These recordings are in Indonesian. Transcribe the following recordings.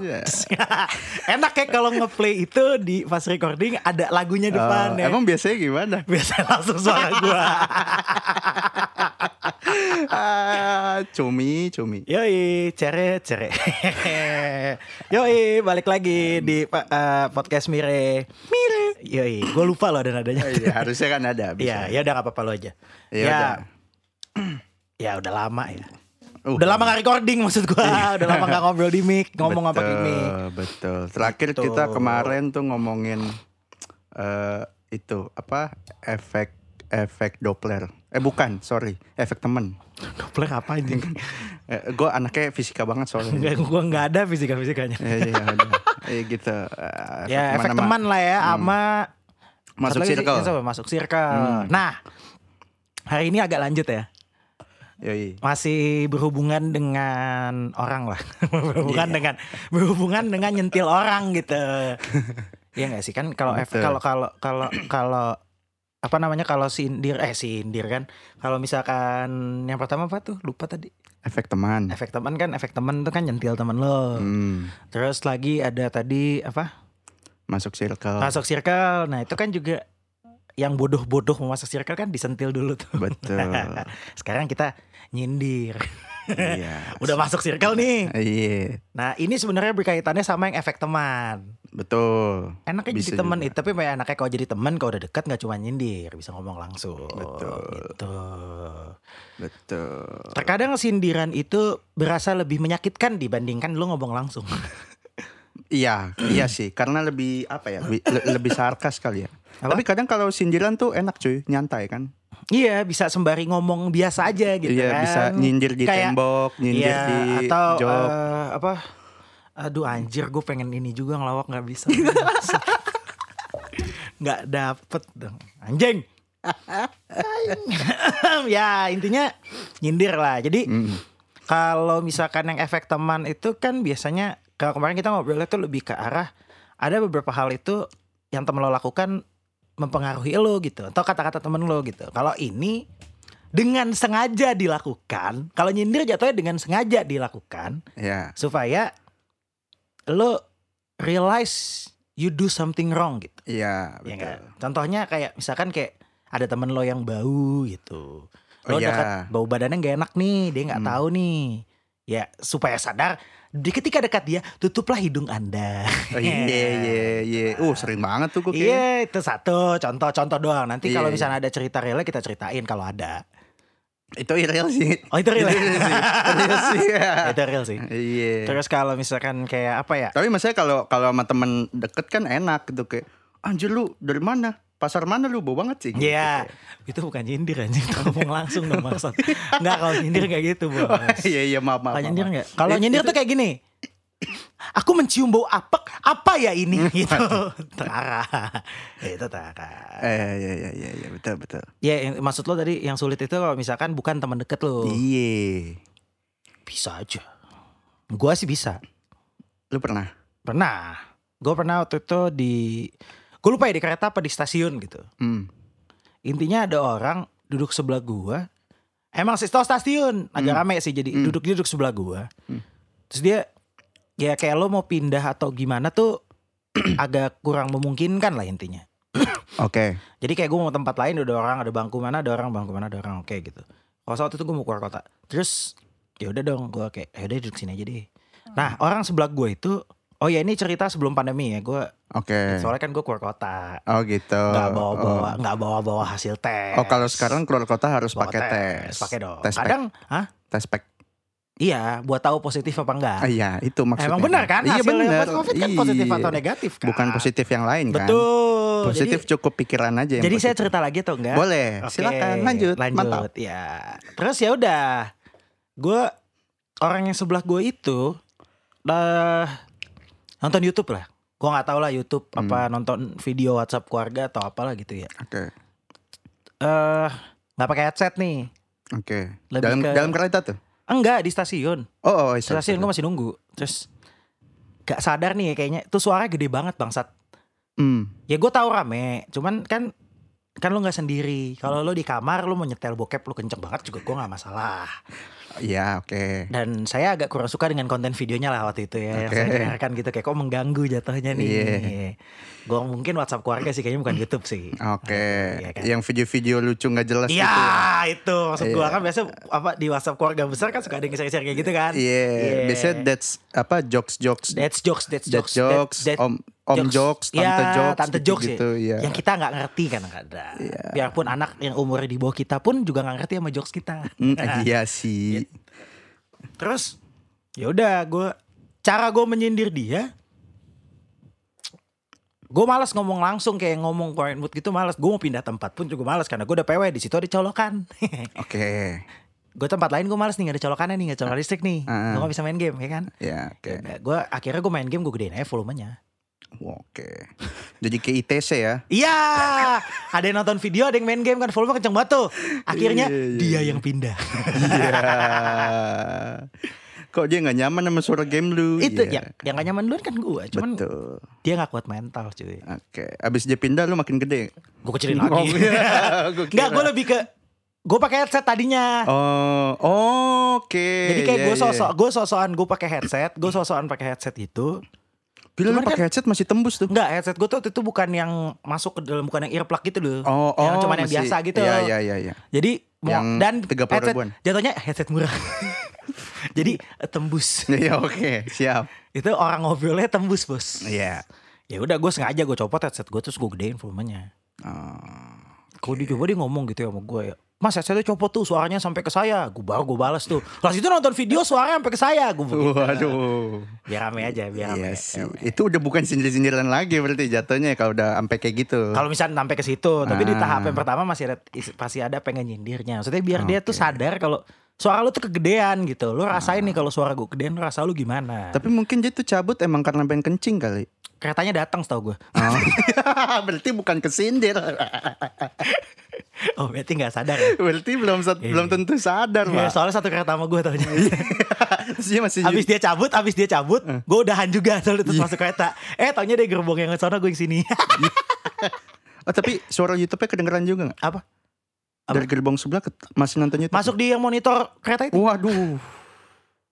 Enak ya kalau ngeplay itu di pas recording ada lagunya depan Oh, ya. Emang biasanya gimana? Biasa langsung suara gua. ah, cumi, cumi. Yoi, cere, cere. Yoi, balik lagi di eh, podcast Mire. Mire. Yoi, gue lupa loh ada nadanya. Oh, iya, harusnya kan ada. Iya, ya udah gak apa-apa lo aja. Ya ya, udah. ya udah lama ya. Uh, Udah lama gak recording maksud gua. Udah lama gak ngobrol di mic, ngomong apa betul, gini. Betul. Terakhir Betul. kita kemarin tuh ngomongin eh itu apa? Efek efek Doppler. Eh bukan, sorry, efek temen. Doppler apa anjing? Eh, gue anaknya fisika banget soalnya. Enggak, gua nggak ada fisika-fisikanya. Iya iya udah. Eh, gitu. Ya, efek sama- teman lah ya sama Masuk satu lagi sih, circle. sama, masuk circle. Hmm. Nah, hari ini agak lanjut ya. Yoi. Masih berhubungan dengan orang lah. berhubungan Iya. dengan berhubungan dengan nyentil orang gitu. Iya nggak sih kan kalau kalau kalau kalau kalau apa namanya kalau sindir eh sindir kan kalau misalkan yang pertama apa tuh lupa tadi Efek teman. efek teman kan efek teman tuh kan nyentil teman lo Hmm, terus lagi ada tadi apa masuk circle. masuk circle nah itu kan juga yang bodoh-bodoh mau masuk circle kan disentil dulu tuh Betul. sekarang kita nyindir iya. udah masuk circle nih Iya, nah ini sebenarnya berkaitannya sama yang efek teman betul. enaknya Bisa jadi teman itu tapi kayak enaknya kalau jadi teman kalau udah dekat nggak cuma nyindir bisa ngomong langsung Betul. gitu. Betul. terkadang sindiran itu berasa lebih menyakitkan dibandingkan lu ngomong langsung Iya, iya sih. Karena lebih apa ya? Lebih, le- lebih sarkas kali ya. Apa? Tapi kadang kalau sindiran tuh enak cuy, nyantai kan. Iya bisa sembari ngomong biasa aja gitu iya, kan. bisa nyindir di Kayak- tembok, nyindir Iya, di atau jok. eh, apa aduh anjir gue pengen ini juga ngelawak nggak bisa. Nggak dapet dong. Anjing. Ya intinya nyindir lah. Jadi Mm, kalau misalkan yang efek teman itu kan biasanya kalau kemarin kita ngobrolnya tuh lebih ke arah ada beberapa hal itu yang temen lo lakukan mempengaruhi lo gitu atau kata-kata temen lo gitu kalau ini dengan sengaja dilakukan kalau nyindir jatuhnya dengan sengaja dilakukan ya. supaya lo realize you do something wrong gitu Iya, ya betul. contohnya kayak misalkan kayak ada temen lo yang bau gitu lo Oh, iya. dekat bau badannya nggak enak nih dia nggak Hmm. tahu nih ya supaya sadar di ketika dekat dia tutuplah hidung anda Oh, iya, iya, iya. Uh, sering banget tuh gue. Iya itu satu contoh-contoh doang nanti Iya, kalau iya. misalnya ada cerita realnya kita ceritain kalau ada Itu real sih. oh itu real? Itu real sih. Real sih. ya. itu real sih Iya. terus kalau misalkan kayak apa ya Tapi maksudnya kalau kalau sama temen deket kan enak gitu kayak anjir lu dari mana? Pasar mana lu bau banget sih? gitu. Iya, itu bukan nyindir anjing, itu ngomong langsung dong maksud. Enggak kalau nyindir kayak gitu, Bos. Iya iya maaf maaf. Kalau nyindir enggak? Kalau nyindir tuh kayak gini. Aku mencium bau apek, apa ya ini gitu. Terarah. itu terarah. Eh iya iya iya iya betul betul. Ya, yang- maksud lo tadi yang sulit itu kalau misalkan bukan teman deket lo. Iya. Bisa aja. Gua sih bisa. Lu pernah? Pernah. Gue pernah waktu itu di Gue lupa ya di kereta apa di stasiun gitu. Hmm. Intinya ada orang duduk sebelah gua. Emang sih tau stasiun agak Hmm. rame sih jadi Hmm. duduk duduk sebelah gua. Hmm. Terus dia ya kayak lo mau pindah atau gimana tuh agak kurang memungkinkan lah intinya. Oke. Jadi kayak gue mau tempat lain ada orang ada bangku mana ada orang bangku mana ada orang oke gitu. Kalau saat itu gue mau keluar kota. Terus ya udah dong gue kayak ya udah duduk sini aja deh. Nah orang sebelah gue itu oh ya ini cerita sebelum pandemi ya gue Oke. soalnya kan gue keluar kota Oh gitu. nggak bawa bawa Oh. nggak bawa bawa hasil tes. Oh kalau sekarang keluar kota harus pakai tes. pakai dong. Tes pack. Kadang, hah? Tes pack. Iya, buat tahu positif apa enggak. Ah, iya itu maksudnya. Emang benar kan? Iya benar. COVID kan Iya. positif atau negatif kan? Bukan positif yang lain kan? Betul. Positif Jadi, cukup pikiran aja yang jadi saya positif. cerita lagi atau enggak? Boleh, Oke, silakan lanjut. Lanjut, Mantap. ya. Terus ya udah, gue orang yang sebelah gue itu, dah nonton YouTube lah. Gue nggak tahu lah YouTube Hmm. apa nonton video WhatsApp keluarga atau apalah gitu ya. Oke. Eh, nggak pakai headset nih. Oke. Lebih Dalam ke- dalam kereta tuh. Enggak di stasiun. Oh, oh Di stasiun gue masih nunggu. Terus gak sadar nih kayaknya tuh suaranya gede banget bangsat. Hmm. Ya gue tahu rame, cuman kan kan lu nggak sendiri. Kalau lu di kamar lu mau nyetel bokep lu kenceng banget juga gua nggak masalah. Iya, oke. Dan saya agak kurang suka dengan konten videonya lah waktu itu ya. Yang Oke. saya dengarkan gitu kayak kok mengganggu jatuhnya nih. Iya. Gue mungkin WhatsApp keluarga sih kayaknya bukan YouTube sih. Oke. Iya kan? Yang video-video lucu nggak jelas Iya gitu. ya. itu maksud gua Iya. kan biasa apa di WhatsApp keluarga besar kan suka ada yang share-share kayak gitu kan. Iya, biasanya that's apa jokes-jokes. That's jokes, that's That's jokes, jokes, that- that om om jokes, tante Ya, jokes, tante jokes gitu-gitu, ya. iya. Yang kita nggak ngerti kan kadang. Biarpun anak yang umurnya di bawah kita pun juga nggak ngerti sama jokes kita. Hmm, iya sih. Terus ya udah gue cara gue menyindir dia gue malas ngomong langsung kayak ngomong point mood gitu malas gue mau pindah tempat pun juga malas karena gue udah PW di situ ada colokan Oke. gue tempat lain gue malas nih gak ada colokannya nih gak colokan listrik nih Ah. gue gak bisa main game ya kan Ya, oke. gue akhirnya gue main game gue gedein aja volumenya Oke. Jadi ke ITC ya. Iya, ada yang nonton video, ada yang main game kan, volume kenceng banget tuh. Akhirnya Iya, iya, dia iya. yang pindah. Iya. Kok dia nggak nyaman sama suara game lu? Itu Iya. yang yang gak nyaman duluan kan gue, cuman Betul. dia gak kuat mental cuy. Oke. Abis dia pindah lu makin gede. Gue kecilin Oh, lagi. iya. Gua gue lebih ke gue pakai headset tadinya. Oh, oke. Jadi kayak Iya, gue sosok, gue sosokan gue pakai headset, gue sosokan pakai headset itu. Bila lu Cuman kan- pakai headset masih tembus tuh. Enggak, headset gue tuh waktu itu bukan yang masuk ke dalam, bukan yang earplug gitu loh. Oh, yang oh, cuman yang masih- biasa gitu. Iya, iya, iya, iya. Jadi Yang dan 30 headset ribuan. jatuhnya headset murah. Jadi tembus. Iya, oke, siap. itu orang ngobrolnya tembus bos. Iya. Ya udah gue sengaja gue copot headset gue terus gue gedein volumenya. Oh. Kalau dia coba dia ngomong gitu ya sama gue ya. Mas headsetnya copot tuh suaranya sampai ke saya. Gue baru gue balas tuh. Pas itu nonton video suaranya sampai ke saya. Gue begitu. Waduh. Biar rame aja, biar rame. Iya sih. Itu udah bukan sindir-sindiran lagi berarti jatuhnya kalau udah sampai kayak gitu. Kalau misalnya sampai ke situ, tapi di Ah. tahap yang pertama masih ada pasti ada pengen nyindirnya. Maksudnya biar dia tuh sadar kalau suara lu tuh kegedean gitu. Lu rasain nih kalau suara gue gedean, lu rasa lu gimana? Tapi mungkin dia tuh cabut emang karena pengen kencing kali. Keretanya datang setahu gue. Oh. berarti bukan kesindir. Oh berarti nggak sadar ya? berarti belum sat- belum tentu sadar, Iya, Pak. soalnya satu kereta sama gue tau dia masih Abis dia cabut, abis dia cabut, Eh. gue udahan juga soalnya Iya. terus masuk kereta. Eh taunya dia gerbong yang sana gue yang sini. Oh, tapi suara YouTube-nya kedengeran juga gak? Apa? Apa? Dari gerbong sebelah ke- masih nonton YouTube. Masuk di yang monitor kereta itu. Waduh.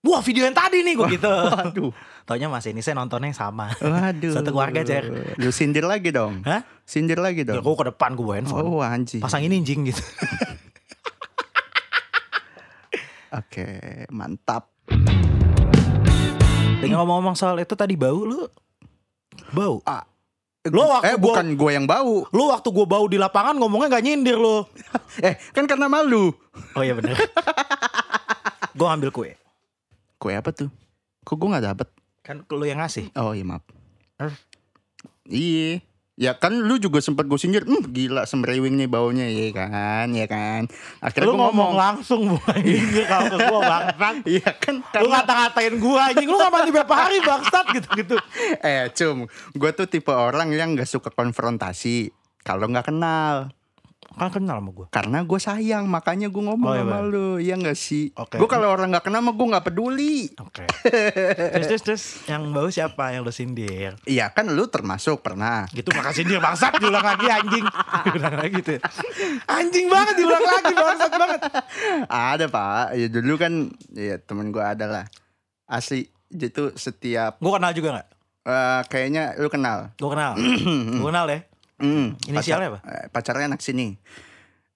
Wah video yang tadi nih gue gitu. Waduh. Taunya mas ini saya nontonnya yang sama. Waduh. Satu keluarga, Cer. Lu sindir lagi dong. Hah? Sindir lagi Ya dong. gue ke depan gue bawa handphone. Oh, anjing. Pasang ini anjing gitu. Oke, mantap. Dengan ngomong-ngomong soal itu tadi bau lu. Bau. Ah. Lu waktu eh, gua- bukan gue yang bau. Lu waktu gue bau di lapangan ngomongnya gak nyindir lu. Eh, kan karena malu. Oh iya bener. gue ambil kue. Kue apa tuh? Kok gue gak dapet? Kan lu yang ngasih. Oh iya maaf. Eh. Iya. Ya kan lu juga sempat gue sindir, hmm, gila semrewing nih baunya ya kan, ya kan. Akhirnya Lu gua ngomong langsung bukan nyindir kalau ke gue bangsat. Iya kan Lu ngata-ngatain gue anjing. Lu gak mandi berapa hari bangsat gitu-gitu. eh cum, gue tuh tipe orang yang gak suka konfrontasi kalau nggak kenal. Kan kenal sama gue. Karena gue sayang, makanya gue ngomong Oh, iya, sama lu, iya gak sih? Oke. Gue kalau orang nggak kenal mah gue nggak peduli. Oke. terus terus terus yang bau siapa yang lu sindir? Iya kan lu termasuk pernah. Gitu makasih sindir bangsat diulang lagi anjing. diulang lagi tuh. Anjing banget diulang lagi bangsat banget. Ada pak, ya dulu kan, ya temen gue ada lah. Asli, dia tuh setiap, Gue kenal juga gak? eh, kayaknya lu kenal. Gue kenal. Gue kenal ya. Hmm, Inisialnya pacar- eh, Pacarnya anak sini.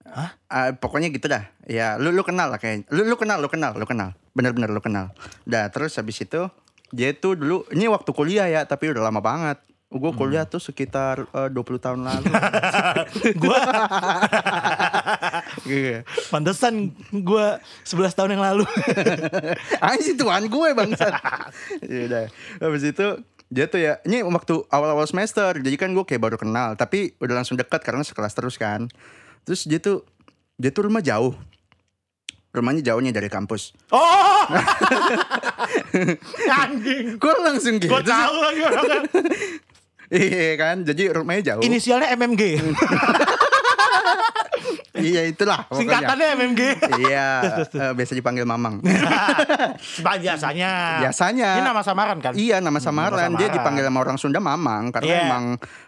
Hah? Eh, pokoknya gitu dah. Ya, lu lu kenal lah kayaknya. Lu lu kenal, lu kenal, lu kenal. Bener-bener lu kenal. Dah, terus habis itu dia tuh dulu ini waktu kuliah ya, tapi udah lama banget. Gue Hmm. kuliah tuh sekitar eh, 20 tahun lalu. Gue Iya. pantesan gue 11 tahun yang lalu. Anjir tuan gue bangsat. ya udah. Habis itu dia tuh ya, ini waktu awal-awal semester, jadi kan gue kayak baru kenal, tapi udah langsung dekat karena sekelas terus kan. Terus dia tuh, dia tuh rumah jauh. Rumahnya jauhnya dari kampus. Oh, anjing. Gue langsung gitu. Gue tahu lagi orangnya. Iya kan, jadi rumahnya jauh. Inisialnya MMG. Iya itulah. pokoknya. Singkatannya MMG. Iya, eh, biasa dipanggil Mamang. Biasanya. Biasanya. Ini nama samaran kan? Iya nama samaran. nama Dia dipanggil sama orang Sunda Mamang karena Iya. emang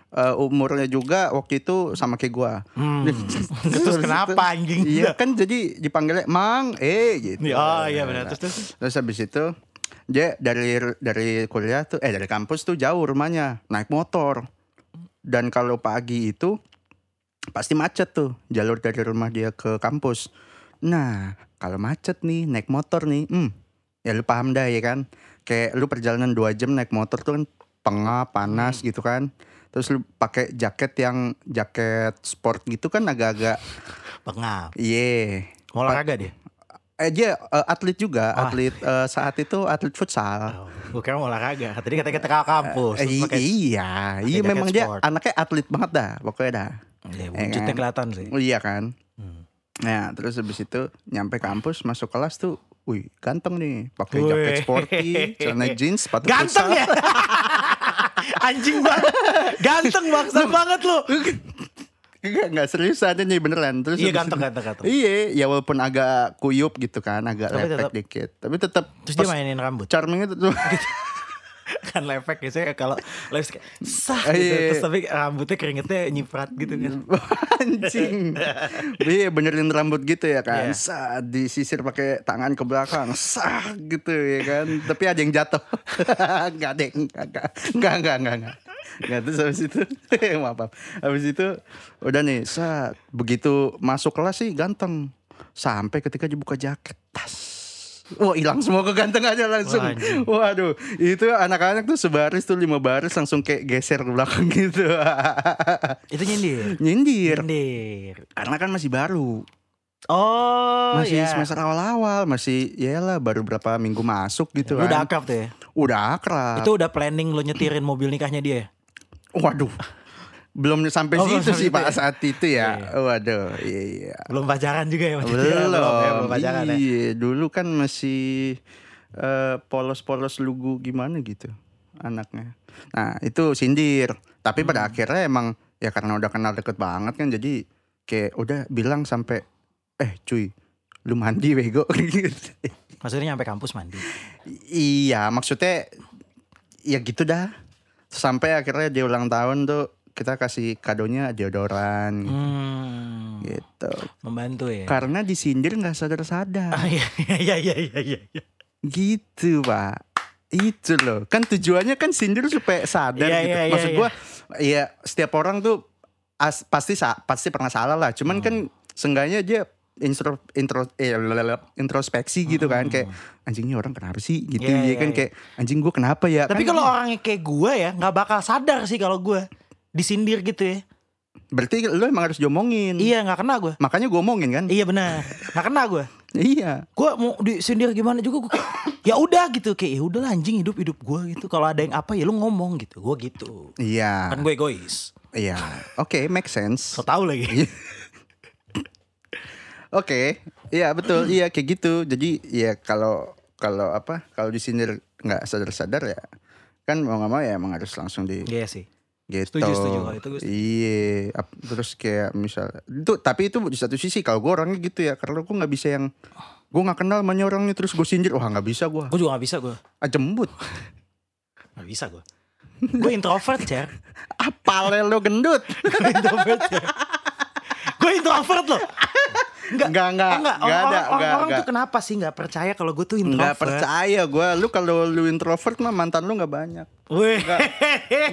eh, umurnya juga waktu itu sama kayak gua. Hmm. Terus kenapa anjing? Iya kan jadi dipanggilnya Mang, eh gitu. Oh iya benar terus terus. Terus habis itu dia dari dari kuliah tuh eh dari kampus tuh jauh rumahnya, naik motor. Dan kalau pagi itu pasti macet tuh jalur dari rumah dia ke kampus. Nah, kalau macet nih naik motor nih, hmm, ya lu paham dah ya kan. Kayak lu perjalanan dua jam naik motor tuh kan pengap, panas gitu kan. Terus lu pakai jaket yang jaket sport gitu kan agak-agak Pengap. iya. Mau olahraga dia? Eh dia eh, atlet juga, Oh. atlet eh, saat itu atlet futsal. Oh, gue kira olahraga. Tadi katanya kita ke kampus. Eh, terus pakai- iya, iya jaket memang dia sport. anaknya atlet banget dah, pokoknya dah. Ya, Eh, wujudnya kan? kelihatan sih. Oh, iya kan. Hmm. Nah, terus habis itu nyampe kampus masuk kelas tuh, wih ganteng nih, pakai jaket sporty, celana jeans, sepatu Ganteng ya? Anjing banget. Ganteng bangsa banget lu. Enggak, enggak seriusan ini beneran. Terus Iya ganteng ganteng ganteng. Iya, ya walaupun agak kuyup gitu kan, agak Tapi lepek tetap- dikit. Tapi tetap Terus dia mainin rambut. charmingnya tuh kan lepek biasanya kalau lipstick kayak sah Ah, gitu. iya. Terus tapi rambutnya keringetnya nyiprat gitu kan. anjing. Iya benerin rambut gitu ya kan. Iya. Saat disisir pakai tangan ke belakang, sah gitu ya kan. Tapi ada yang jatuh. Enggak deh, enggak enggak enggak enggak enggak. enggak. Nggak, terus habis itu maaf, maaf. Habis itu udah nih, saat begitu masuk kelas sih ganteng. Sampai ketika dibuka jaket, tas. Wah hilang semua kegantengannya langsung. Wah. Waduh, itu anak-anak tuh sebaris tuh lima baris langsung kayak geser ke belakang gitu. Itu nyindir. Nyindir. Nyindir. Karena kan masih baru. Oh masih iya. semester awal-awal, masih ya lah baru berapa minggu masuk gitu udah kan. akrab tuh ya. Udah akrab. Itu udah planning lo nyetirin mobil nikahnya dia. ya? Waduh. Belum sampai Oh, belum situ sih Pak ya? saat itu ya. Iya, Waduh, iya iya. Belum pacaran juga ya waktu itu ya? Belum, Belum, ya, belum pacaran ya. Iya, dulu kan masih eh, polos-polos lugu gimana gitu anaknya. Nah, itu sindir. Tapi pada Hmm. akhirnya emang ya karena udah kenal deket banget kan jadi kayak udah bilang sampai eh cuy, lu mandi bego gitu. Maksudnya nyampe kampus mandi. Iya, maksudnya ya gitu dah. Sampai akhirnya di ulang tahun tuh kita kasih kadonya deodoran Hmm. gitu. Membantu ya. Karena disindir nggak sadar-sadar. Ah, iya iya iya iya iya. iya. Gitu, Pak. Itu loh. Kan tujuannya kan sindir supaya sadar Iya, gitu. iya, iya, Maksud iya. gua ya setiap orang tuh as- pasti sa- pasti pernah salah lah. Cuman kan Hmm. seenggaknya dia intro intro eh, introspeksi gitu kan kayak anjing ini orang kenapa sih gitu Hmm. Iya, ya iya, kan iya. kayak anjing gua kenapa ya Tapi Kan kalau orangnya kayak gue ya nggak bakal sadar sih kalau gue disindir gitu ya. berarti lu emang harus diomongin Iya nggak kena gue. makanya gua omongin kan Iya benar. Nggak kena gue. iya Gue mau disindir gimana juga gue ya udah gitu kayak ya udah anjing hidup hidup gue gitu. Kalau ada yang apa ya lu ngomong gitu. Gue gitu. iya Kan gue egois. iya oke make sense So tau lagi. Oke, iya betul, iya kayak gitu. Jadi ya kalau kalau apa kalau disindir nggak sadar-sadar ya kan mau nggak mau ya emang harus langsung di Iya sih. Gitu. Setuju, setuju. Kalau itu gue setuju. Iya, ap- terus kayak misal itu tapi itu di satu sisi kalau gue orangnya gitu ya karena gue nggak bisa yang gue nggak kenal sama orangnya terus gue sindir wah nggak bisa gue Gue juga gak bisa gue. ah, jembut Gak bisa gue. Gue introvert Cer. apa lo gendut Gue introvert Cer. Gue introvert loh. Enggak, Enggak, enggak, Oh, enggak. enggak ada, Orang, enggak, orang, enggak. tuh kenapa sih nggak percaya kalau gue tuh introvert? nggak percaya gue lu kalau lu introvert mah mantan lu nggak banyak Wih,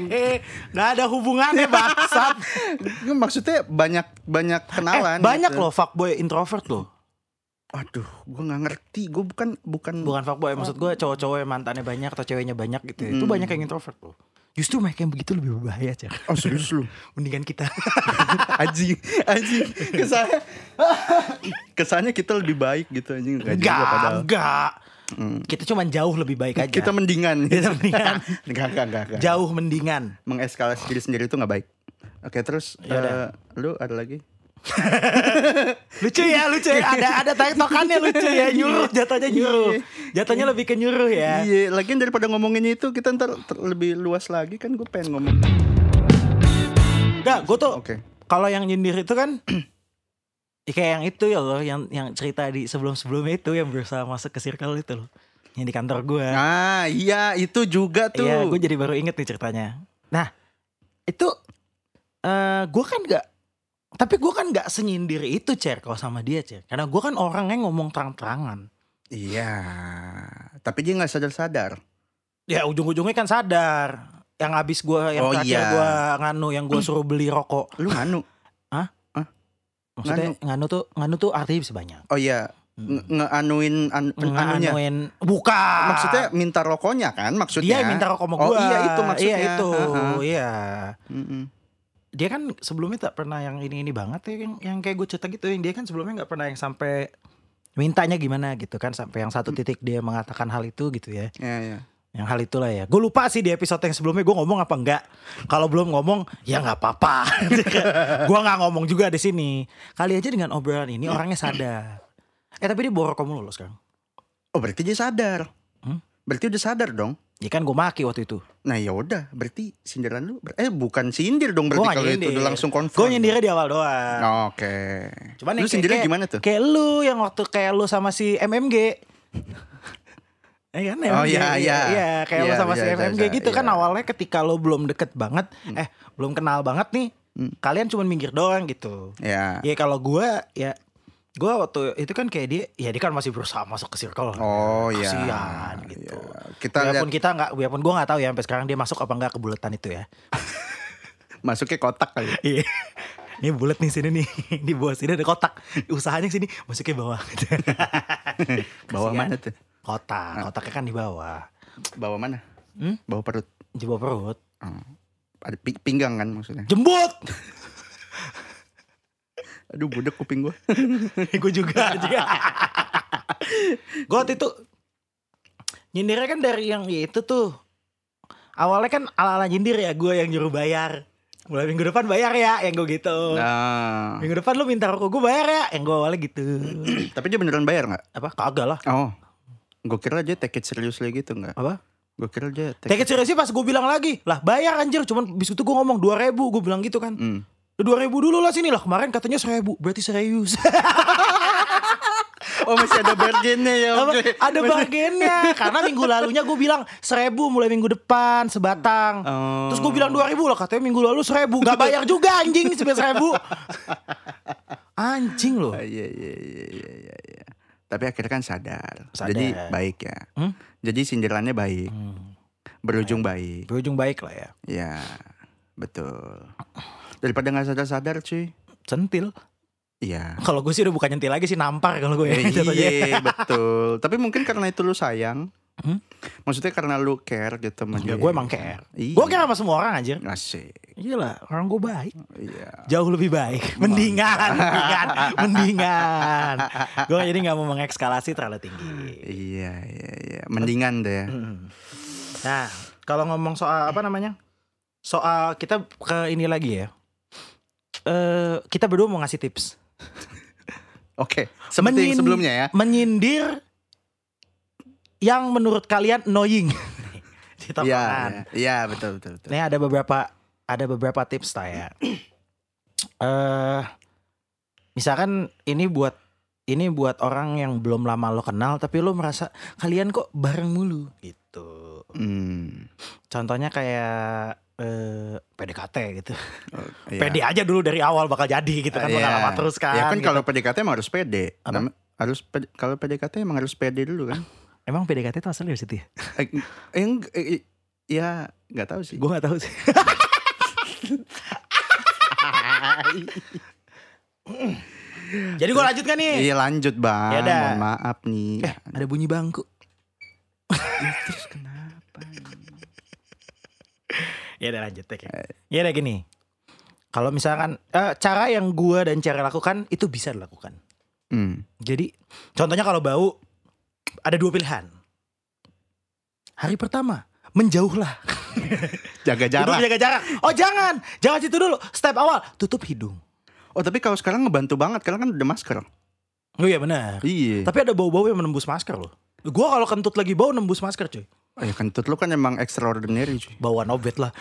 nggak ada hubungannya bangsat. maksudnya banyak banyak kenalan eh, banyak gitu. loh fuckboy introvert loh. Aduh, gue nggak ngerti. Gue bukan bukan. Bukan fuckboy, maksud gue cowok-cowok yang mantannya banyak atau ceweknya banyak gitu. ya. Itu Hmm. banyak yang introvert loh. Justru mereka yang begitu lebih berbahaya, Cer. Oh serius lu? Mendingan kita. Anjing, anjing. Kesannya, kesannya kita lebih baik gitu anjing. Nggak juga Enggak, enggak. Kita cuma jauh lebih baik aja. Kita mendingan. Kita mendingan. enggak, enggak, enggak, enggak. jauh mendingan. Mengeskalasi diri sendiri itu nggak baik. Oke, terus Yaudah. eh, lu ada lagi? Lucu ya, lucu ya. Ada ada tektokannya lucu ya, nyuruh jatuhnya nyuruh. Jatuhnya lebih ke nyuruh ya. Iya, lagian daripada ngomongin itu kita ntar lebih luas lagi kan gue pengen ngomong. Enggak, gue tuh Oke. kalau yang nyindir itu kan ya kayak yang itu ya loh, yang yang cerita di sebelum-sebelumnya itu yang berusaha masuk ke circle itu loh. Yang di kantor gue. Nah, iya itu juga tuh. Iya, gue jadi baru inget nih ceritanya. Nah, itu eh gue kan nggak tapi gue kan nggak senyindir itu cer kalau sama dia cer karena gue kan orangnya ngomong terang-terangan Iya. Tapi dia nggak sadar-sadar. ya ujung-ujungnya kan sadar yang habis gue yang Oh, terakhir iya. gue nganu yang gue suruh beli rokok Lu nganu. Maksudnya nganu. tuh nganu tuh artinya bisa banyak. Oh iya. Nge- Ngeanuin an, anunya. nganuin bukan. Maksudnya minta rokoknya kan maksudnya. dia minta rokok sama Oh gue iya itu maksudnya. iya itu. Iya. Dia kan sebelumnya tak pernah yang ini ini banget ya yang, yang kayak gue cerita gitu. Yang dia kan sebelumnya nggak pernah yang sampai mintanya gimana gitu kan sampai yang satu titik dia mengatakan hal itu gitu ya. Iya iya. Yang hal itulah ya gue lupa sih di episode yang sebelumnya gue ngomong apa enggak kalau belum ngomong ya nggak apa-apa gue nggak ngomong juga di sini kali aja dengan obrolan ini orangnya sadar eh tapi dia borok kamu loh sekarang Oh berarti dia sadar. Hmm? Berarti udah sadar dong. ya kan gue maki waktu itu Nah ya udah, berarti sindiran lu eh bukan sindir dong Gue berarti kalau itu udah langsung gue confirm. nyindirnya di awal doang Oke. Cuman yang lu sindirnya kayak- gimana tuh? Kayak lu yang waktu kayak lu sama si MMG. Eh kan Oh, MMG, iya, iya. Iya kayak lu Iya, sama si iya, iya, MMG iya, gitu kan iya. awalnya ketika lu belum deket banget Eh belum kenal banget nih Hmm. Kalian cuma minggir doang gitu Ya. Ya kalau gua ya Gua waktu itu kan kayak dia Ya dia kan masih berusaha masuk ke circle Oh iya. Kasian gitu Iya. Kita Biarpun kita nggak, biarpun gua nggak tahu ya sampai sekarang dia masuk apa enggak ke buletan itu ya. masuknya kotak kali. Iya. Ini bulat nih sini nih. Di bawah sini ada kotak. Usahanya sini masuknya bawah. Bawah Kasihan. mana tuh? Kotak, kotaknya kan di bawah. Bawah mana? Hmm? Bawah perut. Di bawah perut. Oh. Ada pi- pinggang kan maksudnya. Jembut. Aduh budek kuping gua. gue juga juga. gue waktu itu nyindirnya kan dari yang itu tuh. Awalnya kan ala-ala nyindir ya gue yang nyuruh bayar. Mulai minggu depan bayar ya yang gue gitu. Nah. Minggu depan lu minta rokok gue bayar ya yang gue awalnya gitu. Tapi dia beneran bayar nggak? Apa? Kagak lah. Oh. Gue kira aja take it seriously gitu nggak? Apa? Gue kira aja Take it serius sih pas gue bilang lagi Lah bayar anjir Cuman bis itu gue ngomong 2000 Gue bilang gitu kan Hmm. Dua ribu dulu lah sini lah Kemarin katanya seribu Berarti serius Oh masih ada bargainnya ya. Ada bargainnya Karena minggu lalunya gue bilang Seribu mulai minggu depan Sebatang Oh. Terus gue bilang dua ribu lah Katanya minggu lalu seribu Gak bayar juga anjing Sebelas seribu Anjing loh Ah, Iya iya iya iya iya. iya. Tapi akhirnya kan sadar. Sadar. Jadi baik ya. Hmm? Jadi sindirannya baik, hmm. berujung baik. Berujung baik lah ya Ya, betul. Daripada nggak sadar-sadar cuy. Centil Iya. Kalau gue sih udah bukan nyentil lagi sih Nampar kalau gue iya betul. Tapi mungkin karena itu lu sayang. Hmm? Maksudnya karena lu care gitu sama Ya dia. gue emang care Iya. Gue care sama semua orang anjir Asik. Iya lah orang gue baik Iya. Jauh lebih baik Mendingan Mendingan Mendingan Gue jadi gak mau mengekskalasi terlalu tinggi Iya iya iya. Mendingan deh. Hmm. Nah kalau ngomong soal apa namanya Soal kita ke ini lagi ya eh Kita berdua mau ngasih tips Oke. Seperti yang Menyin- sebelumnya ya. Menyindir Yang menurut kalian annoying Di Iya, tongkrongan iya, iya betul betul betul. Ini ada beberapa ada beberapa tips lah ya. Eh misalkan ini buat ini buat orang yang belum lama lo kenal tapi lo merasa kalian kok bareng mulu gitu. Hmm. Contohnya kayak eh PDKT gitu. Oh, iya. Pede aja dulu dari awal bakal jadi gitu kan Iya. bakal lama terus kan. Ya kan gitu. kalau PDKT emang harus pede. Nama- harus pede- kalau PDKT emang harus pede dulu kan. emang PDKT itu asalnya dari situ ya? eh, eh, eh, eh, ya nggak tahu sih. Gue gak tahu sih. Jadi gue lanjut kan nih? Iya lanjut bang. Ya udah. Mohon maaf nih. Eh, ada bunyi bangku. Terus kenapa? Ya udah lanjut ya. Ya udah gini. Kalau misalkan eh, cara yang gua dan cara lakukan itu bisa dilakukan. Hmm. Jadi contohnya kalau bau ada dua pilihan. Hari pertama menjauhlah. Jaga Duduk jarak. jaga jarak. Oh jangan, jangan situ dulu. Step awal tutup hidung. Oh tapi kalau sekarang ngebantu banget karena kan udah masker. Oh iya benar. Iya. Tapi ada bau-bau yang menembus masker loh. Gua kalau kentut lagi bau nembus masker cuy. Oh, ya kentut lu kan emang extraordinary cuy. Bauan obet lah.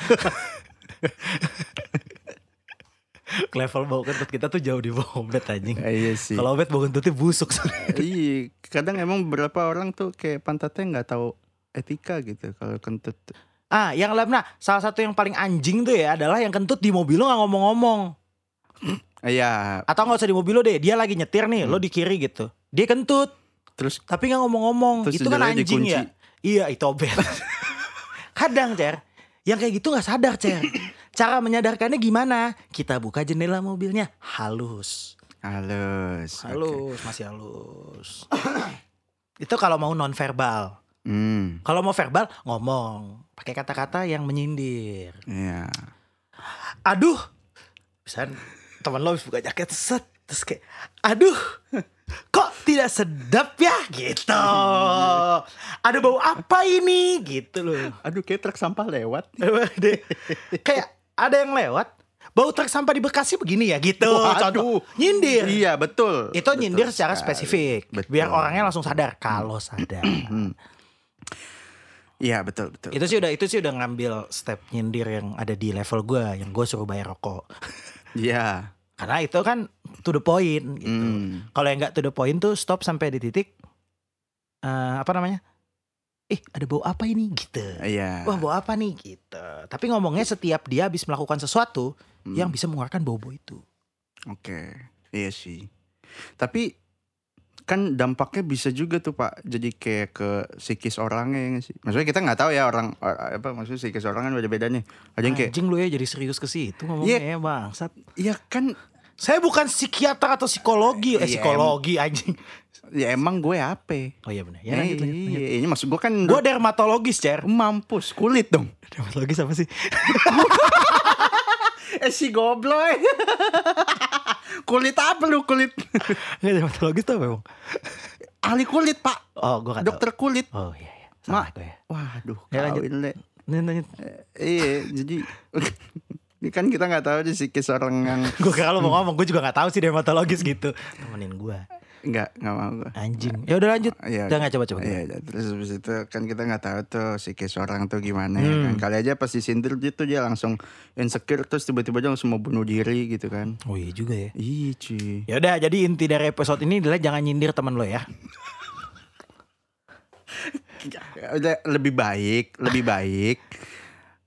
Level bau kentut kita tuh jauh di bau obet anjing. Eh, iya sih. Kalau obet bau kentutnya busuk iya, kadang emang beberapa orang tuh kayak pantatnya nggak tahu etika gitu kalau kentut. Ah, yang nah, salah satu yang paling anjing tuh ya adalah yang kentut di mobil lo nggak ngomong-ngomong. Iya, Atau nggak usah di mobil lo deh, dia lagi nyetir nih, lo di kiri gitu. Dia kentut, terus tapi nggak ngomong-ngomong. Itu kan anjing dikunci. ya. Iya, itu obet. Kadang, Cer, yang kayak gitu nggak sadar, Cer. Cara menyadarkannya gimana? Kita buka jendela mobilnya halus. halus. Halus, masih halus. itu kalau mau non verbal. Hmm, Kalau mau verbal ngomong pakai kata-kata yang menyindir. iya. Aduh, bisa teman lo habis buka jaket set terus kayak aduh kok tidak sedap ya gitu. Ada bau apa ini gitu loh. Aduh, kayak truk sampah lewat. Deh. kayak ada yang lewat bau truk sampah di Bekasi begini ya gitu. Waduh. Contoh nyindir. Iya, betul. Itu Betul nyindir secara sekali. spesifik Betul. biar orangnya langsung sadar kalau sadar. Iya, betul, betul. itu sih udah itu sih udah ngambil step nyindir yang ada di level gue yang gue suruh bayar rokok Iya. karena itu kan to the point gitu Hmm. kalau yang nggak to the point tuh stop sampai di titik eh, apa namanya ih ada bau apa ini gitu Iya. wah bau apa nih gitu tapi ngomongnya setiap dia habis melakukan sesuatu Hmm. yang bisa mengeluarkan bau-bau itu Oke, iya sih. Tapi kan dampaknya bisa juga tuh Pak. Jadi kayak ke psikis orangnya ya nggak sih. Maksudnya kita nggak tahu ya orang or- apa maksudnya psikis orang kan beda-beda nih. Ada yang kayak anjing lu ya jadi serius ke situ ngomongnya ya bangsat iya kan saya bukan psikiater atau psikologi eh Iya, psikologi anjing ya emang gue apa? oh iya benar ya lanjut, lanjut, lanjut. Iya, ini maksud gue kan gue dermatologis cer mampus kulit dong. dermatologis apa sih Eh si gobloy. kulit apa lu kulit? Nggak dermatologis tuh apa emang? Ahli kulit Pak. Oh, gue Dokter kulit. tahu. Oh iya, iya. Salah Ma- gue ya. Waduh, Ya, lanjut. le. Lanjut. Iya, jadi kan kita nggak tahu sih psikis orang yang Gue lo mau ngomong, gue juga gak tahu sih dermatologis gitu. Temenin gue. nggak nggak mau gue. Anjing. Ya udah lanjut. Iya. Udah gak coba-coba. Iya, iya. terus habis itu kan kita nggak tahu tuh psikis orang tuh gimana ya Hmm. kan. Kali aja pas disindir gitu dia langsung insecure terus tiba-tiba dia langsung mau bunuh diri gitu kan. Oh iya juga ya. Ih, cuy. Ya udah, jadi inti dari episode ini adalah jangan nyindir teman lo ya. Udah lebih baik, lebih baik.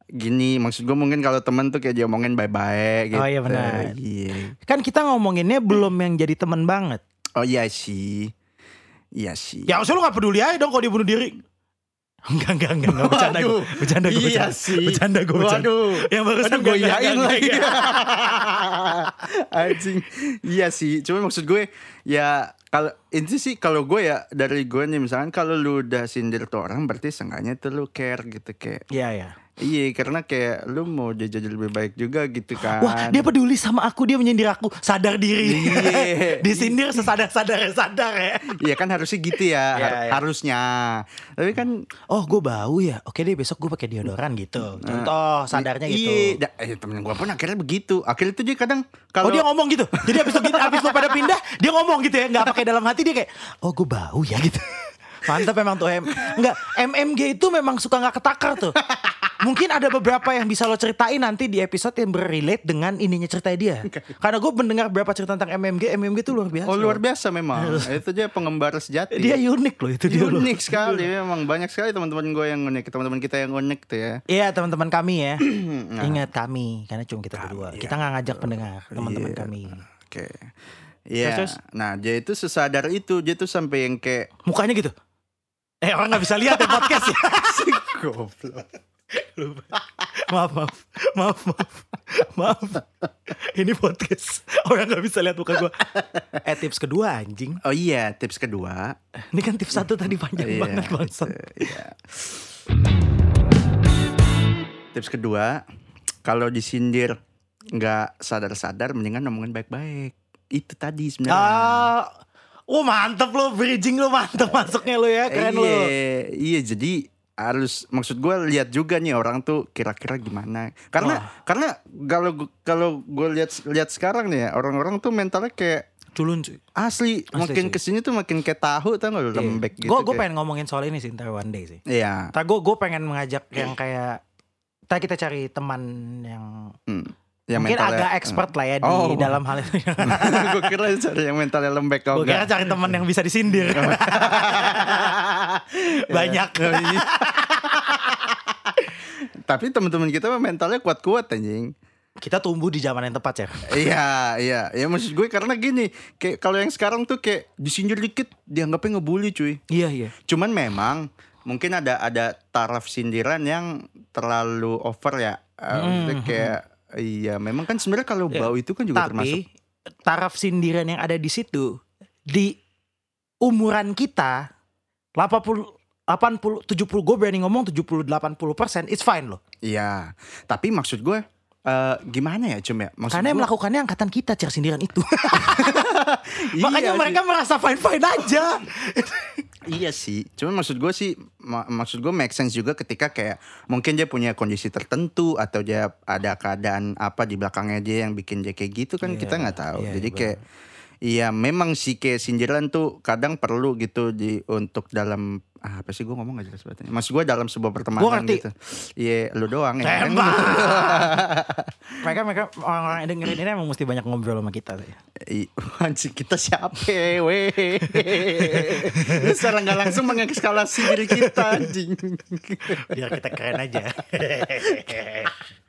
Gini, maksud gue mungkin kalau temen tuh kayak diomongin baik-baik gitu. Oh, iya benar. Iya. Kan kita ngomonginnya belum yang jadi teman banget. Oh iya sih. Iya sih. Ya usah lo gak peduli aja dong kalau dia bunuh diri. Enggak, enggak, enggak, enggak. Bercanda gue. Bercanda gue. iya bercanda. sih. Bercanda gue. Bercanda. Waduh. Yang barusan Aduh, gue iyain lagi. Anjing. Iya sih. Cuma maksud gue ya kalau ini sih kalau gue ya dari gue nih misalkan kalau lu udah sindir tuh orang berarti seenggaknya tuh lu care gitu kayak Iya, iya. Iya karena kayak lu mau jadi jadi lebih baik juga gitu kan. Wah dia peduli sama aku Dia menyindir aku. Sadar diri. Iya. Disindir sesadar-sadar Sadar ya. Iya kan harusnya gitu ya, Iya, har- iya. harusnya. Tapi kan Oh gue bau ya. Oke deh besok gue pakai deodoran gitu. Contoh sadarnya gitu. Iya, da- eh, temen gue pun akhirnya begitu. Akhirnya tuh dia kadang Oh kalau dia ngomong gitu. Jadi abis lo, abis lo pada pindah Dia ngomong gitu ya. Gak pakai dalam hati dia kayak Oh gue bau ya gitu. Mantap emang tuh M Enggak MMG itu memang suka gak ketakar tuh Mungkin ada beberapa yang bisa lo ceritain nanti di episode yang berrelate dengan ininya cerita dia. Karena gue mendengar beberapa cerita tentang MMG, MMG itu luar biasa. Oh luar biasa memang. itu dia pengembara sejati. Dia unik loh itu dia loh. unik sekali memang banyak sekali teman-teman gue yang unik teman-teman kita yang unik tuh ya Iya teman-teman kami ya. Ingat kami karena cuma kita berdua. Kita nggak ngajak pendengar teman-teman Iya. kami. oke Iya, Terus, terus? nah dia itu sesadar itu dia tuh sampai yang kayak Mukanya gitu. Eh orang nggak bisa lihat ya podcast ya. goblok. Maaf maaf maaf maaf maaf. Ini podcast orang nggak bisa lihat muka gue. Eh tips kedua anjing. Oh iya, tips kedua. Ini kan tips satu tadi panjang Iya, banget bangsat. itu, iya. Tips kedua, kalau disindir nggak sadar-sadar, mendingan ngomongin baik-baik. Itu tadi sebenarnya. Ah, oh mantep lo bridging lo mantep masuknya lo ya keren lo. iya, iya jadi harus maksud gue lihat juga nih orang tuh kira-kira gimana karena Wah. karena kalau kalau gue lihat lihat sekarang nih ya orang-orang tuh mentalnya kayak Culun cuy. asli, makin cuy. ke sini tuh makin kayak tahu tau gak lu lembek gitu Gue gue pengen ngomongin soal ini sih ntar one day sih. iya Ntar gue gue pengen mengajak yang kayak Ntar kita cari teman yang hmm. Yang mungkin mentalnya- agak expert lah ya di Oh. dalam hal itu. gue kira cari yang mentalnya lembek kau gue kira cari teman yang bisa disindir. Banyak. tapi teman-teman kita mentalnya kuat-kuat anjing. Kita tumbuh di zaman yang tepat ya. iya, iya. Ya maksud gue karena gini, kayak kalau yang sekarang tuh kayak disindir dikit dianggapnya ngebully cuy. Iya iya. Cuman memang mungkin ada ada taraf sindiran yang terlalu over ya. Uh, maksudnya kayak iya, memang kan sebenarnya kalau Ya, bau itu kan juga termasuk Tapi taraf sindiran yang ada di situ di umuran kita 80 80 70 gue berani ngomong 70 80 persen it's fine loh. Iya. Tapi maksud gue eh gimana ya Cum ya? Maksud Karena yang gue- melakukannya angkatan kita cara sindiran itu. Iya Makanya sih. mereka merasa fine fine aja. Iya sih, cuman maksud gue sih, ma- maksud gue make sense juga ketika kayak mungkin dia punya kondisi tertentu atau dia ada keadaan apa di belakangnya dia yang bikin dia kayak gitu kan Iya, kita nggak tahu. iya, Jadi iya, kayak, iya memang sih kayak sindiran tuh kadang perlu gitu di untuk dalam ah, apa sih gue ngomong gak jelas banget. Maksud gue dalam sebuah pertemanan Gua ngerti. gitu. Iya, lu doang ya. Tembak. mereka mereka orang-orang yang dengerin ini emang mesti banyak ngobrol sama kita sih. Anjing kita siapa weh Lu secara nggak langsung mengekskalasi diri kita anjing Biar kita keren aja.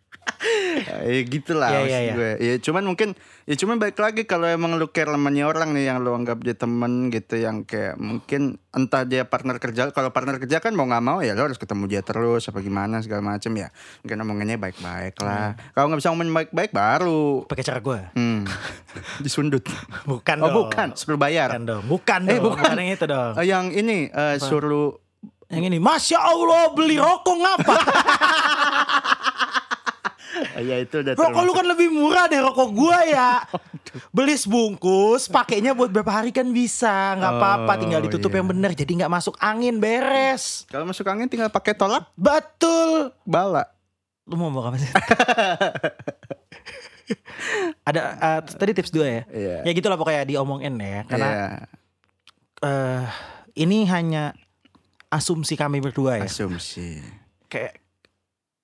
Ya gitu lah Iya, maksud iya, iya. gue Ya cuman mungkin Ya cuman balik lagi Kalau emang lu care temennya orang nih Yang lu anggap dia temen gitu Yang kayak mungkin Entah dia partner kerja Kalau partner kerja kan mau gak mau Ya lu harus ketemu dia terus Apa gimana segala macem ya Mungkin omongannya baik-baik lah Iya. Kalau gak bisa ngomongin baik-baik Baru Pakai cara gue. Hmm Disundut Bukan Oh dong. bukan Suruh bayar Bukan dong. Bukan Eh, dong. bukan. Bukan yang itu dong. Eh, Yang ini eh, Suruh Yang ini, Masya Allah beli rokok ngapa? eh, Ya itu udah rokok lu kan lebih murah deh rokok gua ya. Beli sebungkus, pakainya buat berapa hari kan bisa, nggak apa-apa. Tinggal ditutup iya. yang bener, jadi nggak masuk angin, beres. Kalau masuk angin tinggal pakai tolak Betul. bala. Lu mau ngomong apa sih? Ada eh, tadi tips dua ya. Iya. Ya gitulah pokoknya diomongin ya. Karena Iya, eh, ini hanya asumsi kami berdua ya. asumsi. kayak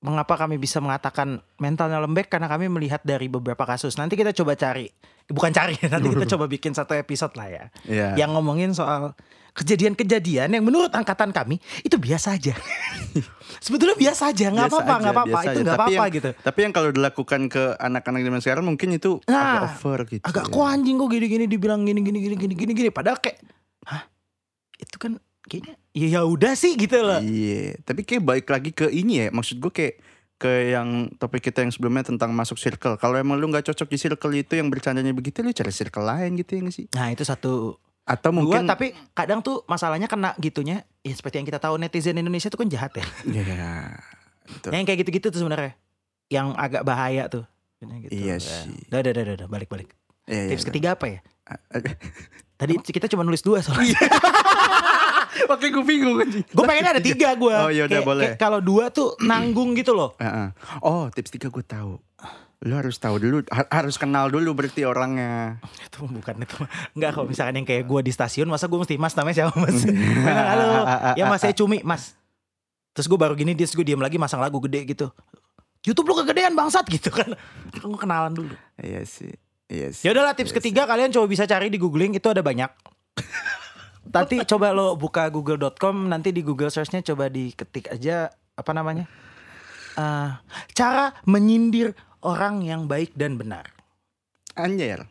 mengapa kami bisa mengatakan mentalnya lembek karena kami melihat dari beberapa kasus. Nanti kita coba cari, bukan cari, nanti kita coba bikin satu episode lah ya, Iya. yang ngomongin soal kejadian-kejadian yang menurut angkatan kami itu biasa aja. Sebetulnya biasa aja, nggak apa-apa, nggak apa-apa, itu nggak apa-apa gitu. Tapi yang kalau dilakukan ke anak-anak zaman sekarang mungkin itu Nah, agak over gitu. Agak ya. kok anjing kok gini-gini dibilang gini gini gini gini gini gini padahal kayak hah itu kan kayaknya ya ya udah sih gitu loh. Iya, tapi kayak balik lagi ke ini ya. Maksud gue kayak ke yang topik kita yang sebelumnya tentang masuk circle. Kalau emang lu nggak cocok di circle itu yang bercandanya begitu, lu cari circle lain gitu ya nggak sih? Nah, itu satu Atau Dua, mungkin tapi kadang tuh masalahnya kena gitunya ya seperti yang kita tahu netizen Indonesia tuh kan jahat ya. Iya. betul. yang kayak gitu-gitu tuh sebenarnya yang agak bahaya tuh. Gitu. Iya Ya. sih. Udah, udah, udah, udah, balik, balik. Iya, iya, Tips iya. ketiga apa ya? Tadi kita cuma nulis dua soalnya. Oke, gue bingung kan. gue pengen ada tiga gue. Oh, yaudah, boleh. Kalau dua tuh nanggung gitu loh. Heeh. Oh, tips tiga gue tahu. Lu harus tahu dulu, ha- harus kenal dulu berarti orangnya. Itu bukan itu. Enggak kalau misalkan yang kayak gue di stasiun masa gue mesti mas namanya siapa mas? Halo, ya mas saya cumi mas. Terus gue baru gini dia gue diam lagi masang lagu gede gitu. YouTube lu kegedean bangsat gitu kan. Gue kenalan dulu. Iya sih. Iya sih. Ya udahlah tips Iya ketiga kalian coba bisa cari di googling itu ada banyak. Nanti coba lo buka google.com nanti di Google searchnya coba diketik aja apa namanya Eh, cara menyindir orang yang baik dan benar. Anjir.